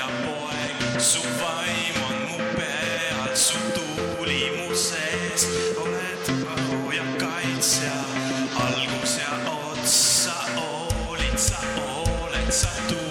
poja poeg, su vaim on mu peal, su tuuli mu sees. oled valu ja kaitsja, algus ja ots, sa hoolid, sa oled, sa tuuled.